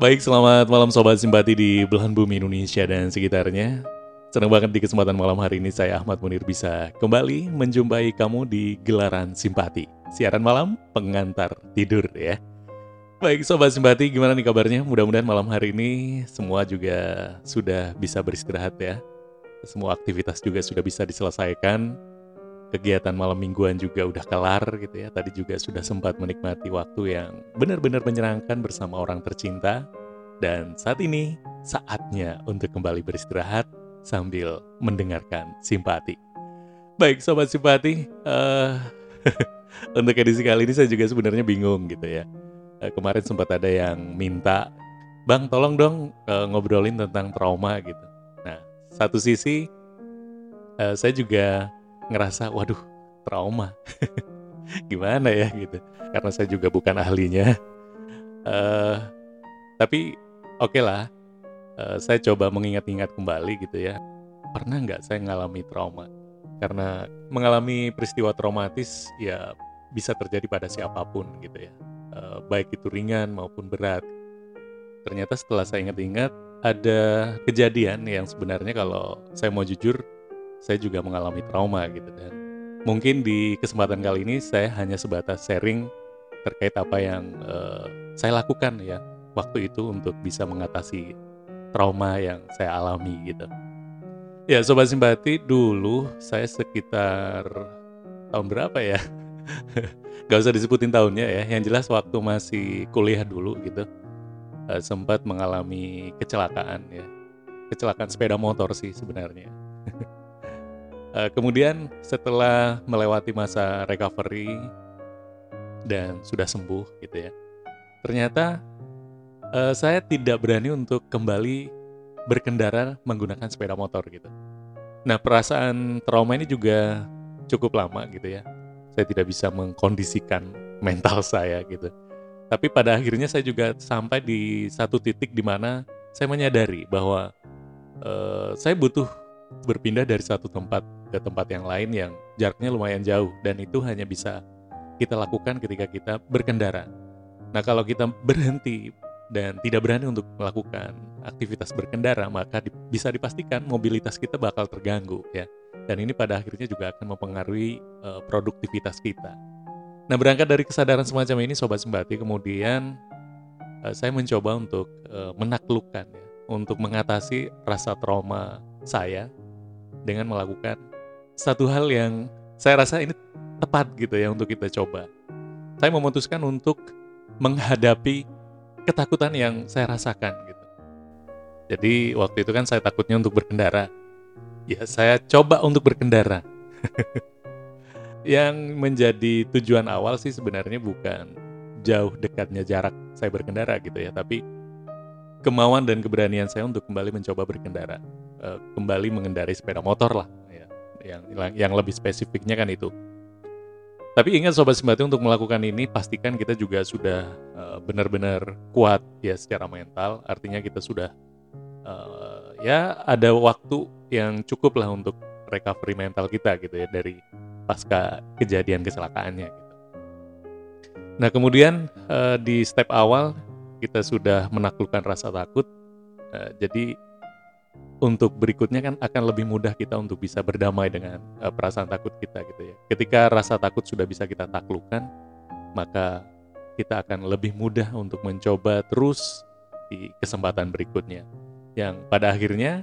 Baik, selamat malam Sobat Simpati di belahan bumi Indonesia dan sekitarnya. Senang banget di kesempatan malam hari ini saya Ahmad Munir bisa kembali menjumpai kamu di Gelaran Simpati. Siaran malam pengantar tidur ya. Baik Sobat Simpati, gimana nih kabarnya? Mudah-mudahan malam hari ini semua juga sudah bisa beristirahat ya. Semua aktivitas juga sudah bisa diselesaikan. Kegiatan malam mingguan juga udah kelar gitu ya. Tadi juga sudah sempat menikmati waktu yang benar-benar menyenangkan bersama orang tercinta. Dan saat ini saatnya untuk kembali beristirahat sambil mendengarkan simpati. Baik Sobat Simpati, uh, untuk edisi kali ini saya juga sebenarnya bingung gitu ya uh, kemarin sempat ada yang minta, Bang tolong dong uh, ngobrolin tentang trauma gitu. Nah, satu sisi uh, saya juga ngerasa, waduh trauma, gimana ya gitu. Karena saya juga bukan ahlinya. Uh, tapi oke okay lah, uh, saya coba mengingat-ingat kembali gitu ya. Pernah nggak saya ngalami trauma? Karena mengalami peristiwa traumatis ya bisa terjadi pada siapa pun gitu ya Eh, baik itu ringan maupun berat. Ternyata setelah saya ingat-ingat ada kejadian yang sebenarnya kalau saya mau jujur saya juga mengalami trauma gitu dan mungkin di kesempatan kali ini saya hanya sebatas sharing terkait apa yang uh, saya lakukan ya waktu itu untuk bisa mengatasi trauma yang saya alami gitu. Ya sobat simpati dulu saya sekitar tahun berapa ya? Gak usah disebutin tahunnya ya. Yang jelas waktu masih kuliah dulu gitu uh, sempat mengalami kecelakaan ya. Kecelakaan sepeda motor sih sebenarnya. uh, kemudian setelah melewati masa recovery dan sudah sembuh gitu ya. Ternyata uh, saya tidak berani untuk kembali berkendara menggunakan sepeda motor gitu. Nah, perasaan trauma ini juga cukup lama gitu ya saya tidak bisa mengkondisikan mental saya gitu. Tapi pada akhirnya saya juga sampai di satu titik di mana saya menyadari bahwa uh, saya butuh berpindah dari satu tempat ke tempat yang lain yang jaraknya lumayan jauh dan itu hanya bisa kita lakukan ketika kita berkendara. Nah, kalau kita berhenti dan tidak berani untuk melakukan aktivitas berkendara, maka di, bisa dipastikan mobilitas kita bakal terganggu ya dan ini pada akhirnya juga akan mempengaruhi uh, produktivitas kita. Nah, berangkat dari kesadaran semacam ini, Sobat Sembati, kemudian uh, saya mencoba untuk uh, menaklukkan, ya, untuk mengatasi rasa trauma saya dengan melakukan satu hal yang saya rasa ini tepat gitu ya untuk kita coba. Saya memutuskan untuk menghadapi ketakutan yang saya rasakan gitu. Jadi waktu itu kan saya takutnya untuk berkendara ya saya coba untuk berkendara. yang menjadi tujuan awal sih sebenarnya bukan jauh dekatnya jarak saya berkendara gitu ya, tapi kemauan dan keberanian saya untuk kembali mencoba berkendara, uh, kembali mengendarai sepeda motor lah, yang yang lebih spesifiknya kan itu. Tapi ingat sobat sembati untuk melakukan ini pastikan kita juga sudah uh, benar-benar kuat ya secara mental, artinya kita sudah uh, ya ada waktu yang cukup lah untuk recovery mental kita gitu ya dari pasca kejadian kecelakaannya gitu. Nah kemudian uh, di step awal kita sudah menaklukkan rasa takut, uh, jadi untuk berikutnya kan akan lebih mudah kita untuk bisa berdamai dengan uh, perasaan takut kita gitu ya. Ketika rasa takut sudah bisa kita taklukkan, maka kita akan lebih mudah untuk mencoba terus di kesempatan berikutnya. Yang pada akhirnya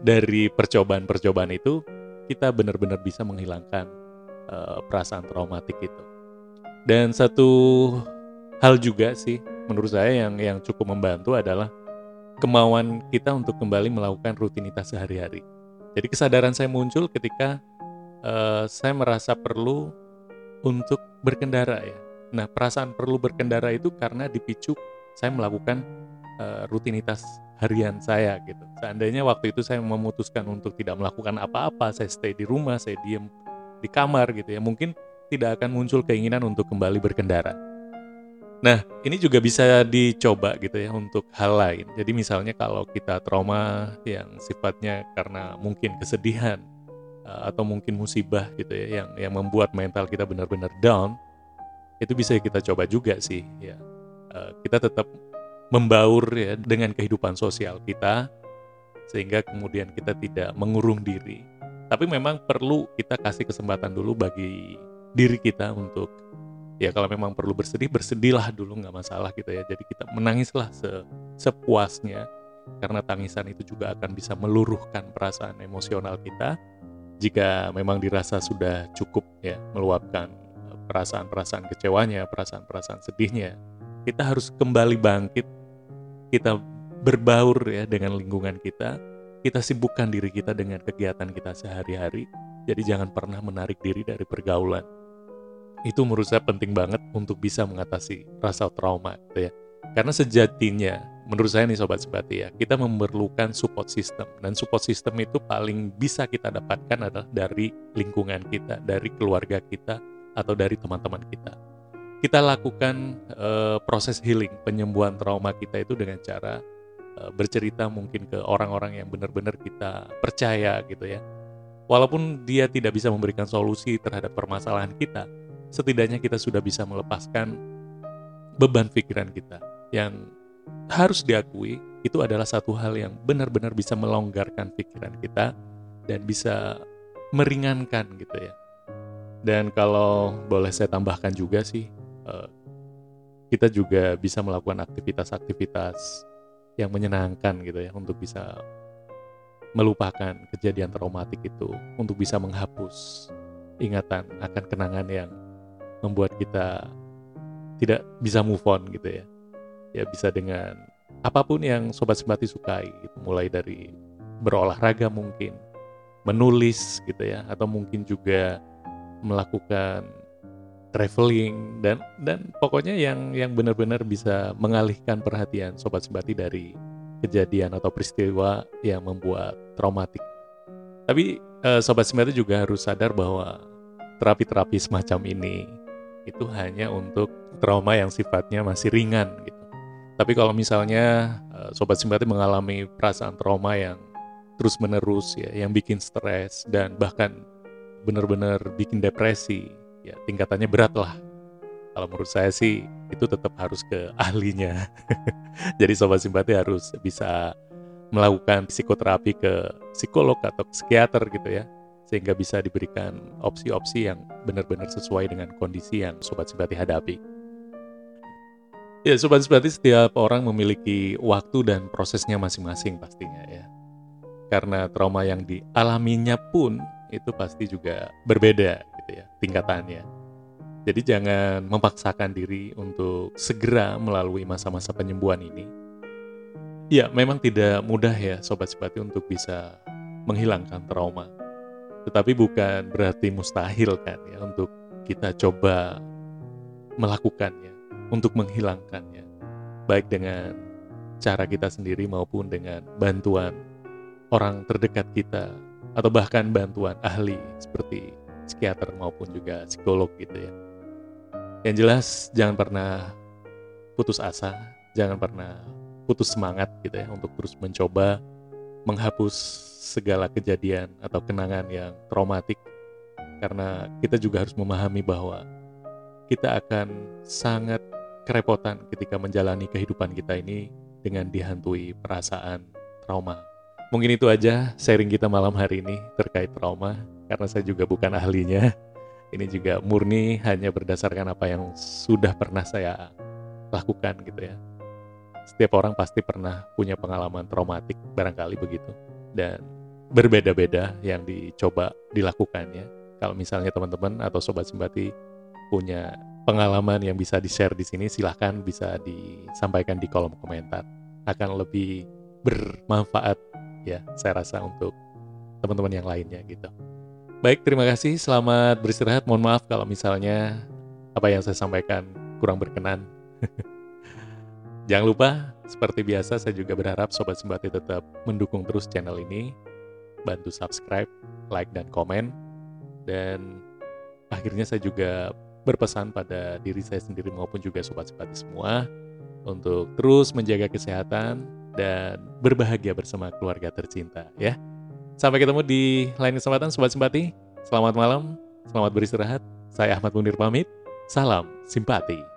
dari percobaan-percobaan itu kita benar-benar bisa menghilangkan uh, perasaan traumatik itu. Dan satu hal juga sih menurut saya yang yang cukup membantu adalah kemauan kita untuk kembali melakukan rutinitas sehari-hari. Jadi kesadaran saya muncul ketika uh, saya merasa perlu untuk berkendara ya. Nah perasaan perlu berkendara itu karena dipicu saya melakukan uh, rutinitas harian saya gitu. Seandainya waktu itu saya memutuskan untuk tidak melakukan apa-apa, saya stay di rumah, saya diem di kamar gitu ya, mungkin tidak akan muncul keinginan untuk kembali berkendara. Nah, ini juga bisa dicoba gitu ya untuk hal lain. Jadi misalnya kalau kita trauma yang sifatnya karena mungkin kesedihan eh, atau mungkin musibah gitu ya yang yang membuat mental kita benar-benar down, itu bisa kita coba juga sih ya. Eh, kita tetap membaur ya dengan kehidupan sosial kita sehingga kemudian kita tidak mengurung diri. Tapi memang perlu kita kasih kesempatan dulu bagi diri kita untuk ya kalau memang perlu bersedih bersedihlah dulu nggak masalah gitu ya. Jadi kita menangislah se sepuasnya karena tangisan itu juga akan bisa meluruhkan perasaan emosional kita jika memang dirasa sudah cukup ya meluapkan perasaan-perasaan kecewanya, perasaan-perasaan sedihnya. Kita harus kembali bangkit, kita berbaur ya dengan lingkungan kita, kita sibukkan diri kita dengan kegiatan kita sehari-hari. Jadi jangan pernah menarik diri dari pergaulan. Itu menurut saya penting banget untuk bisa mengatasi rasa trauma gitu ya. Karena sejatinya menurut saya nih sobat sebati ya, kita memerlukan support system dan support system itu paling bisa kita dapatkan adalah dari lingkungan kita, dari keluarga kita atau dari teman-teman kita. Kita lakukan uh, proses healing, penyembuhan trauma kita itu dengan cara Eh, bercerita mungkin ke orang-orang yang benar-benar kita percaya gitu ya. Walaupun dia tidak bisa memberikan solusi terhadap permasalahan kita, setidaknya kita sudah bisa melepaskan beban pikiran kita yang harus diakui itu adalah satu hal yang benar-benar bisa melonggarkan pikiran kita dan bisa meringankan gitu ya. Dan kalau boleh saya tambahkan juga sih, eh, kita juga bisa melakukan aktivitas-aktivitas yang menyenangkan gitu ya untuk bisa melupakan kejadian traumatik itu untuk bisa menghapus ingatan akan kenangan yang membuat kita tidak bisa move on gitu ya ya bisa dengan apa pun yang sobat simpati sukai gitu. mulai dari berolahraga mungkin menulis gitu ya atau mungkin juga melakukan traveling dan dan pokoknya yang yang benar-benar bisa mengalihkan perhatian sobat sebati dari kejadian atau peristiwa yang membuat traumatik. Tapi eh, sobat sebati juga harus sadar bahwa terapi-terapi semacam ini itu hanya untuk trauma yang sifatnya masih ringan gitu. Tapi kalau misalnya eh, sobat simpati mengalami perasaan trauma yang terus-menerus ya, yang bikin stres dan bahkan benar-benar bikin depresi, ya tingkatannya berat lah. Kalau menurut saya sih itu tetap harus ke ahlinya. Jadi sobat simpati harus bisa melakukan psikoterapi ke psikolog atau psikiater gitu ya sehingga bisa diberikan opsi-opsi yang benar-benar sesuai dengan kondisi yang sobat simpati hadapi. Ya, sobat simpati setiap orang memiliki waktu dan prosesnya masing-masing pastinya ya. Karena trauma yang dialaminya pun itu pasti juga berbeda gitu ya tingkatannya. Jadi jangan memaksakan diri untuk segera melalui masa-masa penyembuhan ini. Ya, memang tidak mudah ya sobat simpati untuk bisa menghilangkan trauma. Tetapi bukan berarti mustahil kan ya untuk kita coba melakukannya, untuk menghilangkannya. Baik dengan cara kita sendiri maupun dengan bantuan orang terdekat kita atau bahkan bantuan ahli seperti psikiater maupun juga psikolog gitu ya. Yang jelas jangan pernah putus asa, jangan pernah putus semangat gitu ya untuk terus mencoba menghapus segala kejadian atau kenangan yang traumatik karena kita juga harus memahami bahwa kita akan sangat kerepotan ketika menjalani kehidupan kita ini dengan dihantui perasaan trauma. Mungkin itu aja sharing kita malam hari ini terkait trauma karena saya juga bukan ahlinya. Ini juga murni hanya berdasarkan apa yang sudah pernah saya lakukan gitu ya. Setiap orang pasti pernah punya pengalaman traumatik barangkali begitu dan berbeda-beda yang dicoba dilakukannya. Kalau misalnya teman-teman atau sobat simpati punya pengalaman yang bisa di-share di sini silahkan bisa disampaikan di kolom komentar. Akan lebih bermanfaat ya saya rasa untuk teman-teman yang lainnya gitu. Baik, terima kasih. Selamat beristirahat. Mohon maaf kalau misalnya apa yang saya sampaikan kurang berkenan. Jangan lupa, seperti biasa saya juga berharap Sobat Sembati tetap mendukung terus channel ini. Bantu subscribe, like, dan komen. Dan akhirnya saya juga berpesan pada diri saya sendiri maupun juga Sobat Sembati semua untuk terus menjaga kesehatan dan berbahagia bersama keluarga tercinta ya. Sampai ketemu di lain kesempatan Sobat Simpati. Selamat malam, selamat beristirahat. Saya Ahmad Munir pamit. Salam simpati.